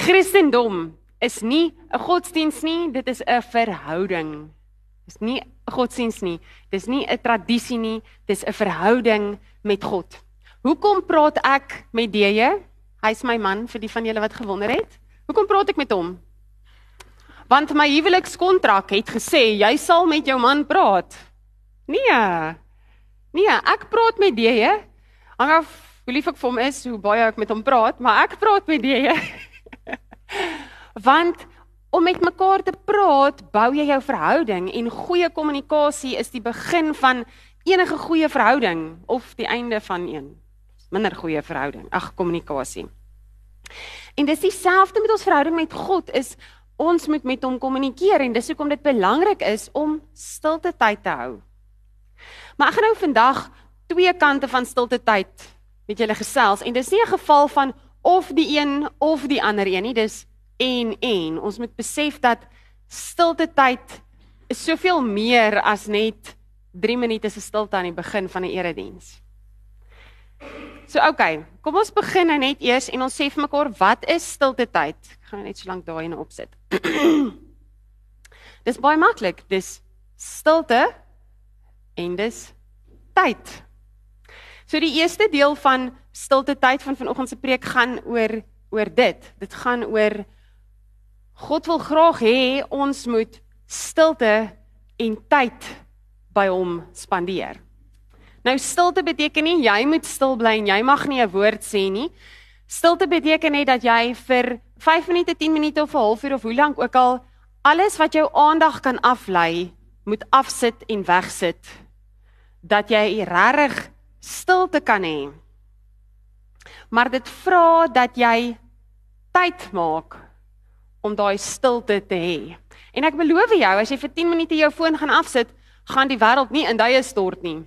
Christendom is nie 'n godsdiens nie, dit is 'n verhouding. Dis nie 'n godsdiens nie, dis nie 'n tradisie nie, dis 'n verhouding met God. Hoekom praat ek met Deje? Hy's my man vir die van julle wat gewonder het. Hoekom praat ek met hom? Want my huwelikskontrak het gesê jy sal met jou man praat. Nee. Nee, ek praat met Deje. Hang af hoe lief ek vir hom is, hoe baie ek met hom praat, maar ek praat met Deje. Want om met mekaar te praat, bou jy jou verhouding en goeie kommunikasie is die begin van enige goeie verhouding of die einde van een minder goeie verhouding. Ag, kommunikasie. En dis dieselfde met ons verhouding met God is ons moet met hom kommunikeer en dis hoekom dit belangrik is om stilte tyd te hou. Maar ek gaan nou vandag twee kante van stilte tyd met julle gesels en dis nie 'n geval van of die een of die ander een nie, dis en en ons moet besef dat stilte tyd is soveel meer as net 3 minute se stilte aan die begin van 'n erediens. So okay, kom ons begin nou net eers en ons sê vir mekaar wat is stilte tyd? Ek gaan net so lank daai in opsit. dis baie maklik. Dis stilte en dis tyd. So die eerste deel van stilte tyd van vanoggend se preek gaan oor oor dit. Dit gaan oor God wil graag hê ons moet stilte en tyd by hom spandeer. Nou stilte beteken nie jy moet stil bly en jy mag nie 'n woord sê nie. Stilte beteken net dat jy vir 5 minute, 10 minute of 'n halfuur of hoe lank ook al alles wat jou aandag kan aflei, moet afsit en wegsit dat jy regtig stilte kan hê. Maar dit vra dat jy tyd maak om daai stilte te hê. En ek beloof jou, as jy vir 10 minute jou foon gaan afsit, gaan die wêreld nie in duie stort nie.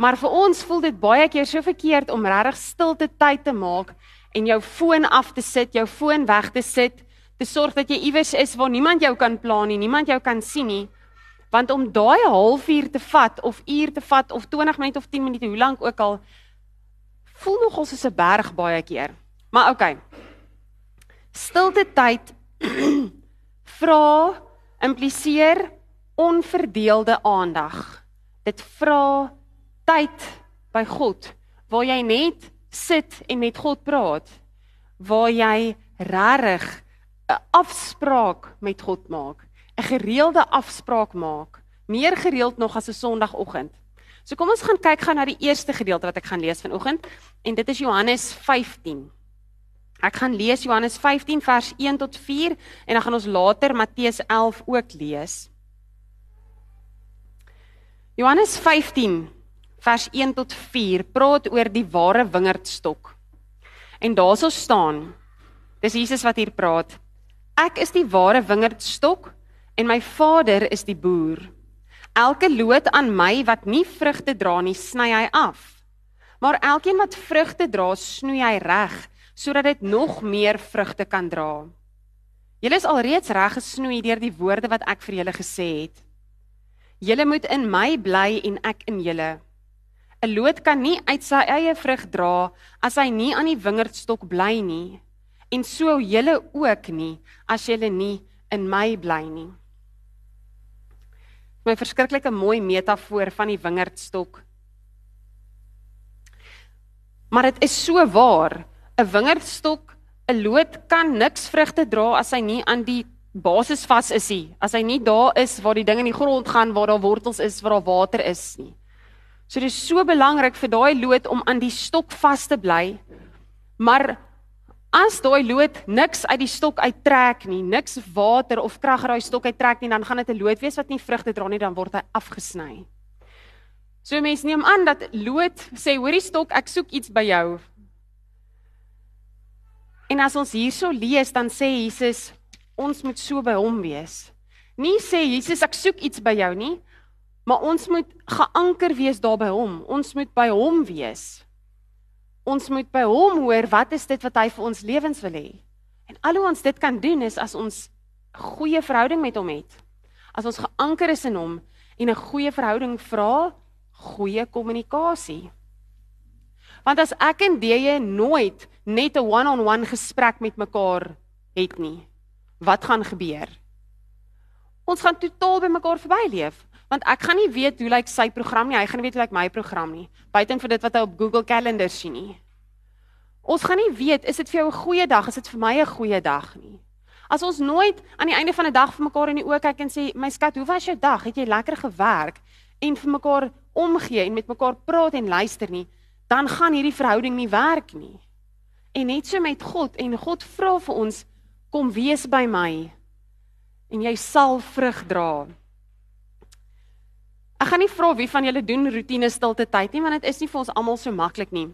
Maar vir ons voel dit baie keer so verkeerd om regtig stilte tyd te maak en jou foon af te sit, jou foon weg te sit, te sorg dat jy iewers is waar niemand jou kan pla nie, niemand jou kan sien nie. Want om daai halfuur te vat of uur te vat of 20 minute of 10 minute, hoe lank ook al, voel nogal soos 'n berg baie keer. Maar okay. Stilte tyd vra impliseer onverdeelde aandag. Dit vra tyd by God waar jy net sit en met God praat, waar jy regtig 'n afspraak met God maak, 'n gereelde afspraak maak, meer gereeld nog as 'n Sondagoggend. So kom ons gaan kyk gaan na die eerste gedeelte wat ek gaan lees vanoggend en dit is Johannes 15. Ek gaan lees Johannes 15 vers 1 tot 4 en dan gaan ons later Matteus 11 ook lees. Johannes 15 vers 1 tot 4 praat oor die ware wingerdstok. En daarso staan, dis Jesus wat hier praat. Ek is die ware wingerdstok en my Vader is die boer. Elke loot aan my wat nie vrugte dra nie, sny hy af. Maar elkeen wat vrugte dra, snoei hy reg sodat dit nog meer vrugte kan dra. Julle is alreeds reg gesnoei deur die woorde wat ek vir julle gesê het. Julle moet in my bly en ek in julle. 'n Loot kan nie uit sy eie vrug dra as hy nie aan die wingerdstok bly nie. En so julle ook nie as julle nie in my bly nie. My verskriklike mooi metafoor van die wingerdstok. Maar dit is so waar. 'n Wingerdstok, 'n loot kan niks vrugte dra as hy nie aan die basis vas is nie. As hy nie daar is waar die ding in die grond gaan, waar daar wortels is, waar daar water is nie. So dit is so belangrik vir daai loot om aan die stok vas te bly. Maar as daai loot niks uit die stok uittrek nie, niks water of krag uit daai stok uittrek nie, dan gaan dit 'n loot wees wat nie vrugte dra nie, dan word hy afgesny. So mense neem aan dat loot sê hoorie stok, ek soek iets by jou. En as ons hierso lees, dan sê Jesus ons moet so by hom wees. Nie sê Jesus ek soek iets by jou nie, Maar ons moet geanker wees daar by hom. Ons moet by hom wees. Ons moet by hom hoor wat is dit wat hy vir ons lewens wil hê. En al hoe ons dit kan doen is as ons goeie verhouding met hom het. As ons geanker is in hom en 'n goeie verhouding vra, goeie kommunikasie. Want as ek en jy nooit net 'n one-on-one gesprek met mekaar het nie, wat gaan gebeur? Ons gaan totaal by mekaar verbyleef want ek gaan nie weet hoe lyk sy program nie, hy gaan nie weet hoe lyk my program nie, buiten vir dit wat hy op Google Calendar sien nie. Ons gaan nie weet is dit vir jou 'n goeie dag, is dit vir my 'n goeie dag nie. As ons nooit aan die einde van 'n dag vir mekaar in die oë kyk en sê, "My skat, hoe was jou dag? Het jy lekker gewerk?" en vir mekaar omgee en met mekaar praat en luister nie, dan gaan hierdie verhouding nie werk nie. En net so met God en God vra vir ons, "Kom wees by my." En jy sal vrug dra. Ek gaan nie vra wie van julle doen rotine stilte tyd nie want dit is nie vir ons almal so maklik nie.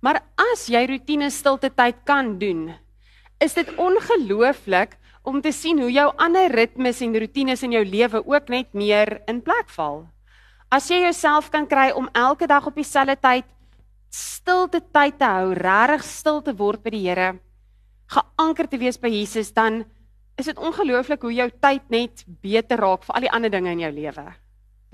Maar as jy rotine stilte tyd kan doen, is dit ongelooflik om te sien hoe jou ander ritmes en rotines in jou lewe ook net meer in plek val. As jy jouself kan kry om elke dag op dieselfde tyd stilte tyd te hou, regtig stil te word by die Here, geanker te wees by Jesus, dan is dit ongelooflik hoe jou tyd net beter raak vir al die ander dinge in jou lewe.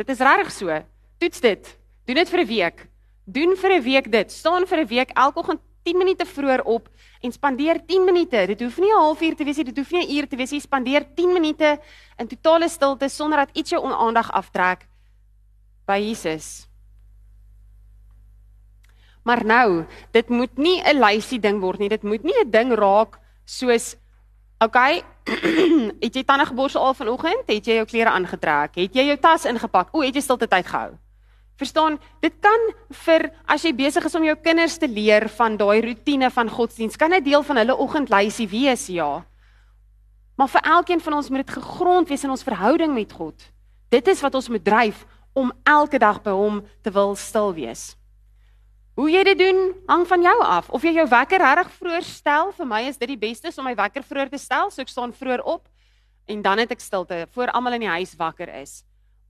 Dit is regtig so. Toets dit. Doen dit vir 'n week. Doen vir 'n week dit. Staan vir 'n week elke oggend 10 minute vroeër op en spandeer 10 minute. Dit hoef nie 'n halfuur te wees nie, dit hoef nie 'n uur te wees nie. Spandeer 10 minute in totale stilte sonder dat iets jou aandag aftrek by Jesus. Maar nou, dit moet nie 'n lysie ding word nie. Dit moet nie 'n ding raak soos Okay. het jy tande geborsel al vanoggend? Het jy jou klere aangetrek? Het jy jou tas ingepak? O, het jy stilte tyd gehou? Verstaan, dit kan vir as jy besig is om jou kinders te leer van daai rotine van godsdiens, kan 'n deel van hulle oggendlysie wees, ja. Maar vir elkeen van ons moet dit gegrond wees in ons verhouding met God. Dit is wat ons moet dryf om elke dag by hom te wil stil wees. Hoe jy dit doen, hang van jou af. Of jy jou wekker reg vroeër stel, vir my is dit die beste om my wekker vroeër te stel, so ek staan vroeër op en dan het ek stilte voor almal in die huis wakker is.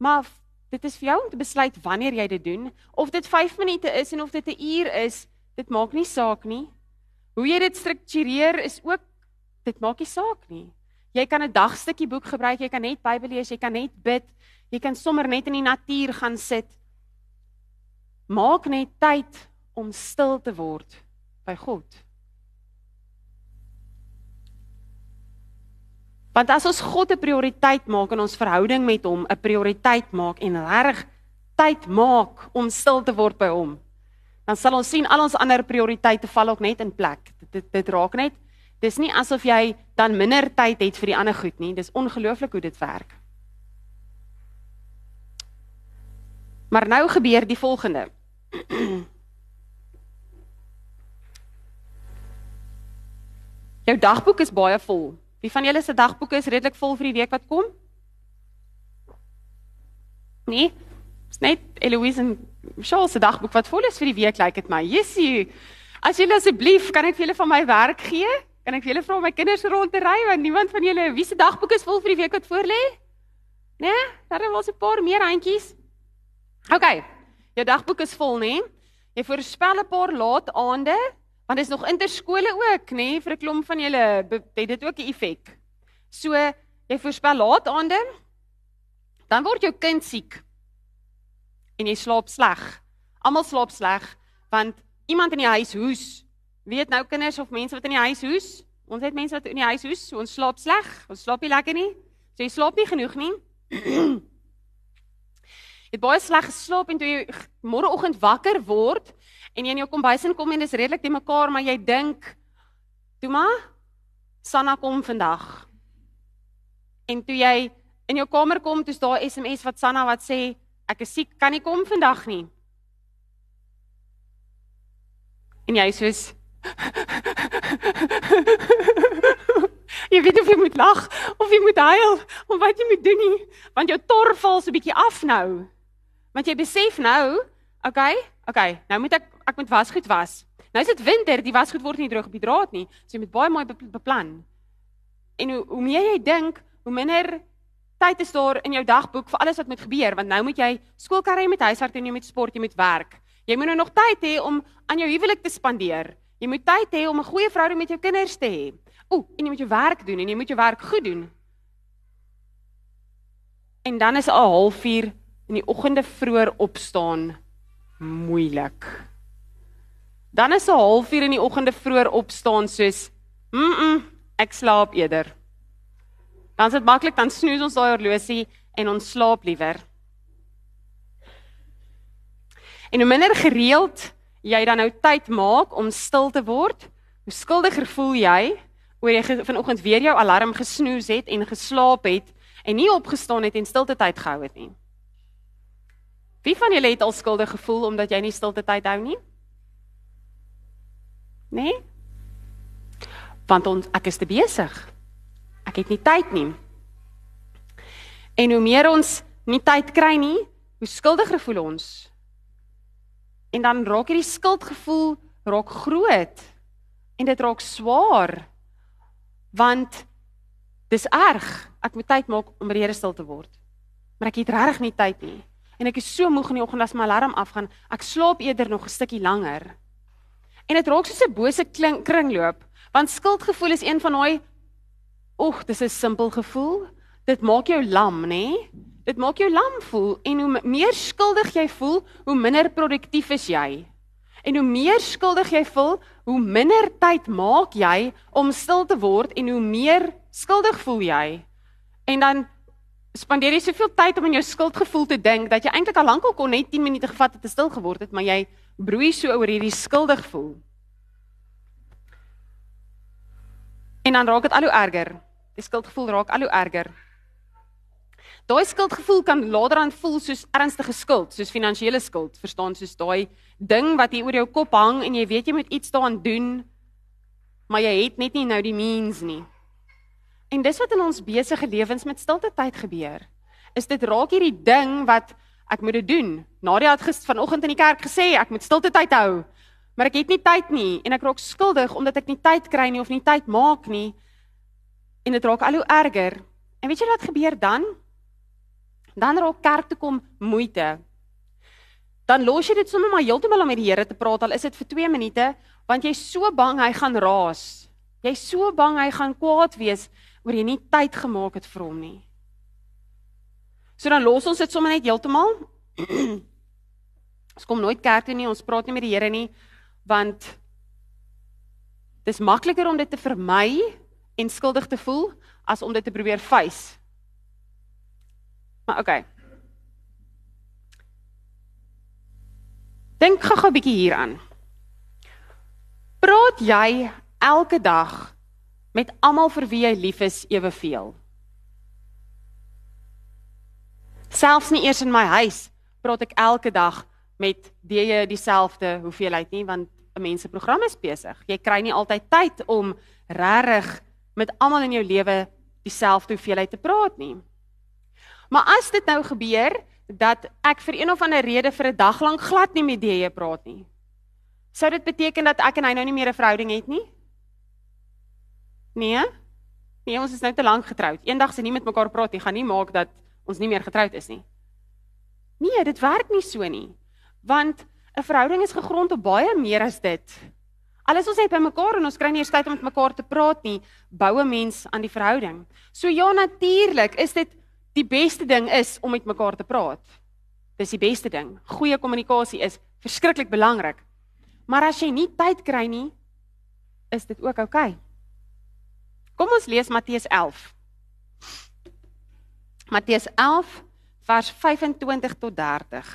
Maar dit is vir jou om te besluit wanneer jy dit doen, of dit 5 minute is en of dit 'n uur is, dit maak nie saak nie. Hoe jy dit struktureer is ook dit maak nie saak nie. Jy kan 'n dagstukkie boek gebruik, jy kan net Bybel lees, jy kan net bid, jy kan sommer net in die natuur gaan sit. Maak net tyd om stil te word by God. Want as ons God 'n prioriteit maak en ons verhouding met hom 'n prioriteit maak en reg tyd maak om stil te word by hom, dan sal ons sien al ons ander prioriteite val ook net in plek. Dit dit, dit raak net. Dis nie asof jy dan minder tyd het vir die ander goed nie. Dis ongelooflik hoe dit werk. Maar nou gebeur die volgende. Jou dagboek is baie vol. Wie van julle se dagboeke is redelik vol vir die week wat kom? Nee. Dis net Eloise en Charles se dagboek wat vol is vir die week, lyk like dit my. Jessie. As julle asseblief, kan ek vir julle van my werk gee? Kan ek vir julle vra om my kinders rond te ry want niemand van julle wie se dagboek is vol vir die week wat voor lê? Nee, daar was 'n paar meer handjies. OK. Jou dagboek is vol, nê? Jy voorspel 'n paar laat aande Want dis nog interskole ook, nê, nee, vir 'n klomp van julle het dit ook 'n effek. So, jy voorspel laat aande, dan word jou kind siek. En jy slaap sleg. Almal slaap sleg want iemand in die huis hoes. Weet nou kinders of mense wat in die huis hoes? Ons het mense wat in die huis hoes, so ons slaap sleg. Ons slaap nie lekker nie. So jy slaap nie genoeg nie. jy het baie sleg geslaap en toe jy môreoggend wakker word, en jy in jou kombuis inkom en dis redelik te mekaar, maar jy dink, "Toe maar, Sanna kom vandag." En toe jy in jou kamer kom, toe's daar SMS wat Sanna wat sê, "Ek is siek, kan nie kom vandag nie." En jy sê, Jy weet of jy moet lag of jy moet huil of wat jy moet doen nie, want jou tor val so bietjie af nou. Want jy besef nou, okay, okay, nou moet ek ek moet wasgoed was. Nou is dit winter, die wasgoed word nie droog op die draad nie. So jy moet baie mooi beplan. En hoe hoe meer jy dink, hoe minder tyd is daar in jou dagboek vir alles wat moet gebeur, want nou moet jy skoolkarre met huiswerk en jy moet sport, jy moet werk. Jy moet nou nog tyd hê om aan jou huwelik te spandeer. Jy moet tyd hê om 'n goeie verhouding met jou kinders te hê. Ooh, en jy moet jou werk doen en jy moet jou werk goed doen. En dan is al 0.30 in die oggende vroeër opstaan moeilik. Dan is 'n halfuur in die oggende vroeër opstaan soos, "Mm, -mm ek slaap eerder." Dan is dit maklik dan snoes ons daai horlosie en ons slaap liewer. En hoe minder gereeld jy dan nou tyd maak om stil te word, hoe skuldiger voel jy oor jy vanoggend weer jou alarm gesnoes het en geslaap het en nie opgestaan het en stilte tyd gehou het nie. Wie van julle het al skuldig gevoel omdat jy nie stilte tyd hou nie? Nee? Want ons ek is te besig. Ek het nie tyd nie. En hoe meer ons nie tyd kry nie, hoe skuldiger voel ons. En dan raak hierdie skuldgevoel raak groot en dit raak swaar. Want dis erg. Ek moet tyd maak om by die Here stil te word. Maar ek het regtig nie tyd nie en ek is so moeg in die oggend as my alarm afgaan. Ek slaap eerder nog 'n stukkie langer. En dit raak soos 'n bose kringloop, want skuldgevoel is een van daai oeg, dis 'n simpel gevoel. Dit maak jou lam, nê? Dit maak jou lam voel en hoe meer skuldig jy voel, hoe minder produktief is jy. En hoe meer skuldig jy voel, hoe minder tyd maak jy om stil te word en hoe meer skuldig voel jy. En dan spandeer jy soveel tyd om aan jou skuldgevoel te dink dat jy eintlik al lankal kon net 10 minute gevat het te stil geword het, maar jy broei so oor hierdie skuldig voel. En dan raak dit al hoe erger. Die skuldgevoel raak al hoe erger. Daai skuldgevoel kan later aan voel soos ernstige skuld, soos finansiële skuld, verstaan, soos daai ding wat hier oor jou kop hang en jy weet jy moet iets daaraan doen, maar jy het net nie nou die means nie. En dis wat in ons besige lewens met stilte tyd gebeur. Is dit raak hierdie ding wat ek moet dit doen. Nadia het gister vanoggend in die kerk gesê ek moet stilte tyd hou. Maar ek het nie tyd nie en ek raak skuldig omdat ek nie tyd kry nie of nie tyd maak nie. En dit raak al hoe erger. En weet jy wat gebeur dan? Dan raak kerk toe kom moeite. Dan los jy dit sommer maar heeltemal om met die Here te praat al is dit vir 2 minute want jy's so bang hy gaan raas. Jy's so bang hy gaan kwaad wees oor jy nie tyd gemaak het vir hom nie. So dan los ons dit sommer net heeltemal. ons kom nooit kerk toe nie, ons praat nie met die Here nie want dis makliker om dit te vermy en skuldig te voel as om dit te probeer face. Maar okay. Dink gou-gou 'n bietjie hieraan. Praat jy elke dag met almal vir wie jy lief is eweveel. Selfs nie eers in my huis praat ek elke dag met die dieselfde hoeveelheid nie want 'n mens se program is besig. Jy kry nie altyd tyd om regtig met almal in jou lewe dieselfde hoeveelheid te praat nie. Maar as dit nou gebeur dat ek vir een of ander rede vir 'n dag lank glad nie met jy praat nie. Sou dit beteken dat ek en hy nou nie meer 'n verhouding het nie? Nee. Nee, ons is nou te lank getroud. Eendag se nie met mekaar praat nie, gaan nie maak dat ons nie meer getroud is nie. Nee, dit werk nie so nie. Want 'n verhouding is gegrond op baie meer as dit. Alles ons het by mekaar en ons kry nie eers tyd om met mekaar te praat nie, bou 'n mens aan die verhouding. So ja, natuurlik is dit die beste ding is om met mekaar te praat. Dis die beste ding. Goeie kommunikasie is verskriklik belangrik. Maar as jy nie tyd kry nie, is dit ook oukei. Okay. Kom ons lees Matteus 11. Matteus 11 vers 25 tot 30.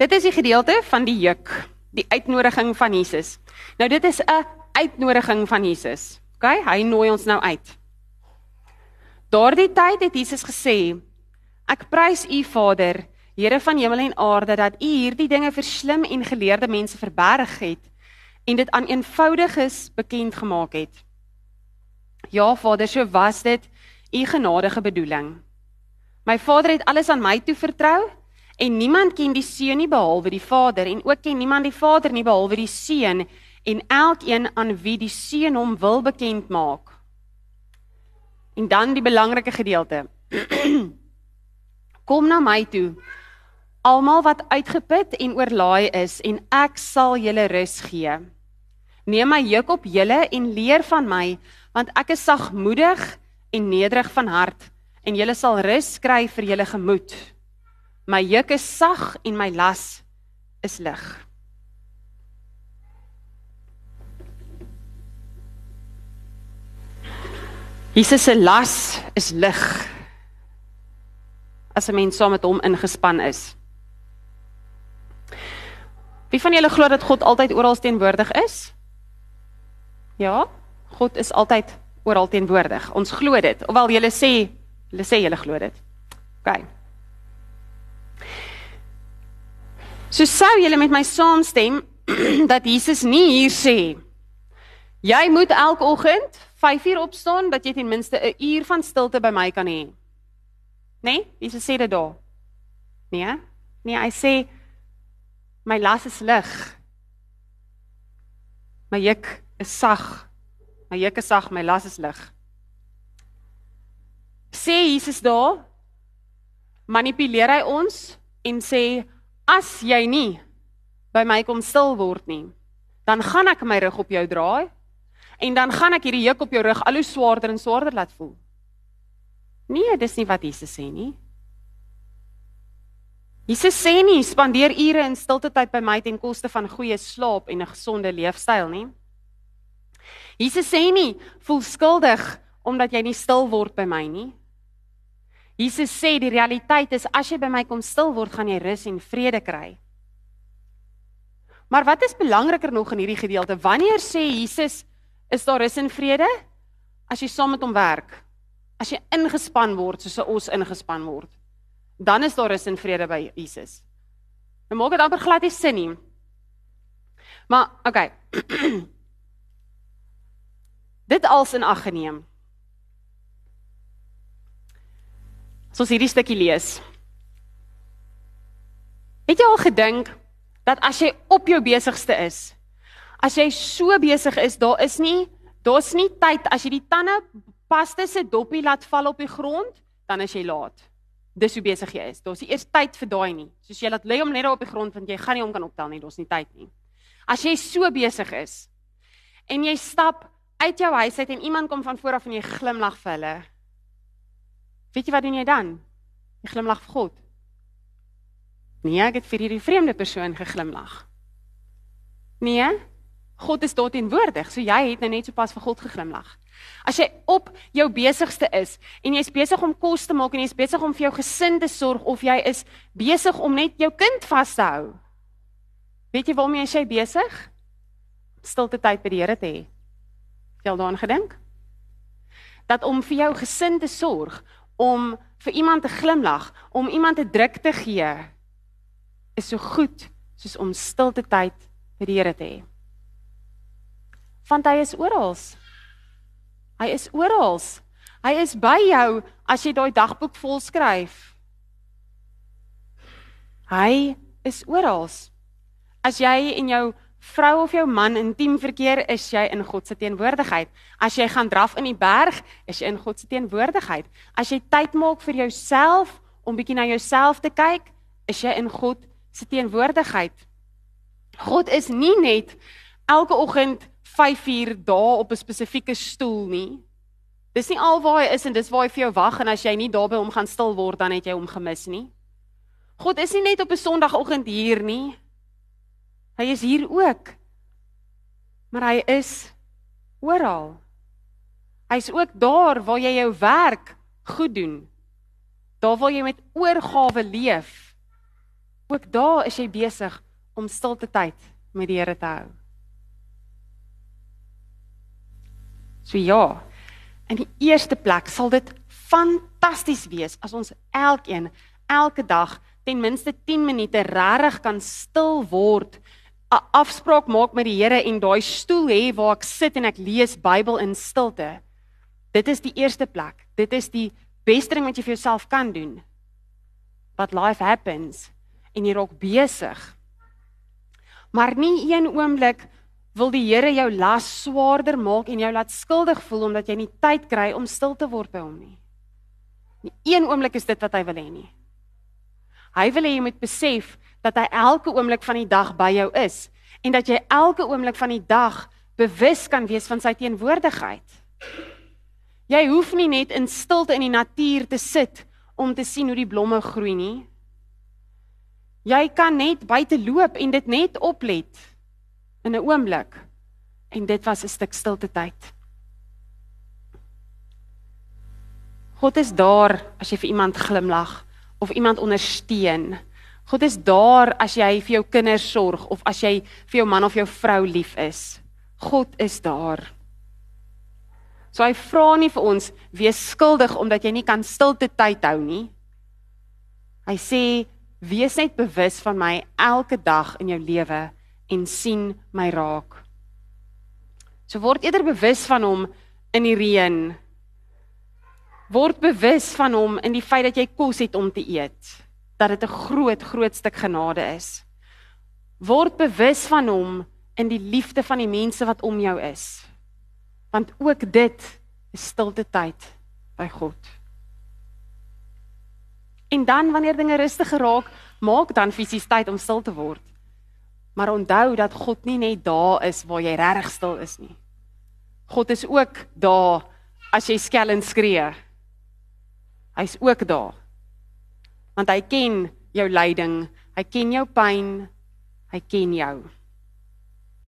Dit is die gedeelte van die juk, die uitnodiging van Jesus. Nou dit is 'n uitnodiging van Jesus. OK, hy nooi ons nou uit. Daardie tyd het Jesus gesê: Ek prys U Vader, Here van hemel en aarde, dat U hierdie dinge vir slim en geleerde mense verberg het en dit aan eenvoudiges bekend gemaak het. Ja Vader, so was dit u genadige bedoeling. My Vader het alles aan my toe vertrou en niemand ken die Seun nie behalwe die Vader en ook ken niemand die Vader nie behalwe die Seun en elkeen aan wie die Seun hom wil bekend maak. En dan die belangrike gedeelte. Kom na my toe. Almal wat uitgeput en oorlaai is en ek sal julle rus gee. Neem my juk op julle en leer van my, want ek is sagmoedig en nederig van hart en julle sal rus kry vir julle gemoed. My juk is sag en my las is lig. Jesus se las is lig. As 'n mens saam met hom ingespan is. Wie van julle glo dat God altyd oral teenwoordig is? Ja, God is altyd oral teenwoordig. Ons glo dit. Ofwel julle sê, julle sê julle glo dit. OK. So sou julle met my saamstem dat Jesus nie hier sê jy moet elke oggend 5uur opstaan dat jy ten minste 'n uur van stilte by my kan hê. Nee, Jesus sê dit daar. Nee, nee, hy sê my las is lig. My juk is sag. My juk is sag, my las is lig. Sê Jesus daar manipuleer hy ons en sê as jy nie by my kom stil word nie, dan gaan ek my rug op jou draai en dan gaan ek hierdie juk op jou rug al hoe swaarder en swaarder laat voel. Nee, dis nie wat Jesus sê nie. Jesus sê nie spandeer ure in stilte tyd by my ten koste van goeie slaap en 'n gesonde leefstyl nie. Jesus sê nie voel skuldig omdat jy nie stil word by my nie. Jesus sê die realiteit is as jy by my kom stil word, gaan jy rus en vrede kry. Maar wat is belangriker nog in hierdie gedeelte? Wanneer sê Jesus is daar rus en vrede? As jy saam met hom werk. As jy ingespan word soos 'n os ingespan word dan is daar rus en vrede by Jesus. Nou maak dit amper glad nie sin nie. Maar okay. dit als in ag geneem. Soos hierdie stukkie lees. Het jy al gedink dat as jy op jou besigste is, as jy so besig is, daar is nie daar's nie tyd as jy die tande paste se doppie laat val op die grond, dan is jy laat dis hoe besig jy is. Daar's nie eers tyd vir daai nie. Soos jy laat lê hom net daar op die grond want jy gaan nie hom kan optel nie, daar's nie tyd nie. As jy so besig is en jy stap uit jou huis uit en iemand kom van voor af en jy glimlag vir hulle. Weet jy wat doen jy dan? Jy glimlag vir God. Nee, ek het vir hierdie vreemde persoon geglimlag. Nee, God is daar teenwoordig, so jy het nou net sopas vir God geglimlag. As jy op jou besigste is en jy's besig om kos te maak en jy's besig om vir jou gesin te sorg of jy is besig om net jou kind vas te hou. Weet jy waarom jy sê besig? Stilte tyd by die Here te hê. Het jy al daaraan gedink? Dat om vir jou gesin te sorg, om vir iemand te glimlag, om iemand 'n druk te gee, is so goed soos om stilte tyd by die Here te hê. Want hy is oral. Hy is oral. Hy is by jou as jy daai dagboek vol skryf. Hy is oral. As jy en jou vrou of jou man intiem verkeer, is jy in God se teenwoordigheid. As jy gaan draf in die berg, is jy in God se teenwoordigheid. As jy tyd maak vir jouself om bietjie na jouself te kyk, is jy in God se teenwoordigheid. God is nie net elke oggend 5 uur daar op 'n spesifieke stoel nie. Dis nie al waar hy is en dis waar hy vir jou wag en as jy nie daar by hom gaan stil word dan het jy hom gemis nie. God is nie net op 'n Sondagoggend hier nie. Hy is hier ook. Maar hy is oral. Hy's ook daar waar jy jou werk goed doen. Daar waar jy met oorgawe leef. Ook daar is jy besig om stilte tyd met die Here te hou. So ja, in die eerste plek sal dit fantasties wees as ons elkeen elke dag ten minste 10 minute regtig kan stil word, 'n afspraak maak met die Here en daai stoel hê waar ek sit en ek lees Bybel in stilte. Dit is die eerste plek. Dit is die beste ding wat jy vir jouself kan doen. But life happens en jy raak besig. Maar nie een oomblik wil die Here jou las swaarder maak en jou laat skuldig voel omdat jy nie tyd kry om stil te word by hom nie. Nie een oomblik is dit wat hy wil hê nie. Hy wil hê jy moet besef dat hy elke oomblik van die dag by jou is en dat jy elke oomblik van die dag bewus kan wees van sy teenwoordigheid. Jy hoef nie net in stilte in die natuur te sit om te sien hoe die blomme groei nie. Jy kan net buite loop en dit net oplet in 'n oomblik. En dit was 'n stuk stilte tyd. God is daar as jy vir iemand glimlag of iemand ondersteun. God is daar as jy vir jou kinders sorg of as jy vir jou man of jou vrou lief is. God is daar. So hy vra nie vir ons wees skuldig omdat jy nie kan stilte tyd hou nie. Hy sê wees net bewus van my elke dag in jou lewe en sien my raak. So word eerder bewus van hom in die reën. Word bewus van hom in die feit dat jy kos het om te eet. Dat dit 'n groot groot stuk genade is. Word bewus van hom in die liefde van die mense wat om jou is. Want ook dit is stilte tyd by God. En dan wanneer dinge rustiger raak, maak dan fisies tyd om stil te word. Maar onthou dat God nie net daar is waar jy regtig stil is nie. God is ook daar as jy skel en skree. Hy's ook daar. Want hy ken jou lyding, hy ken jou pyn, hy ken jou.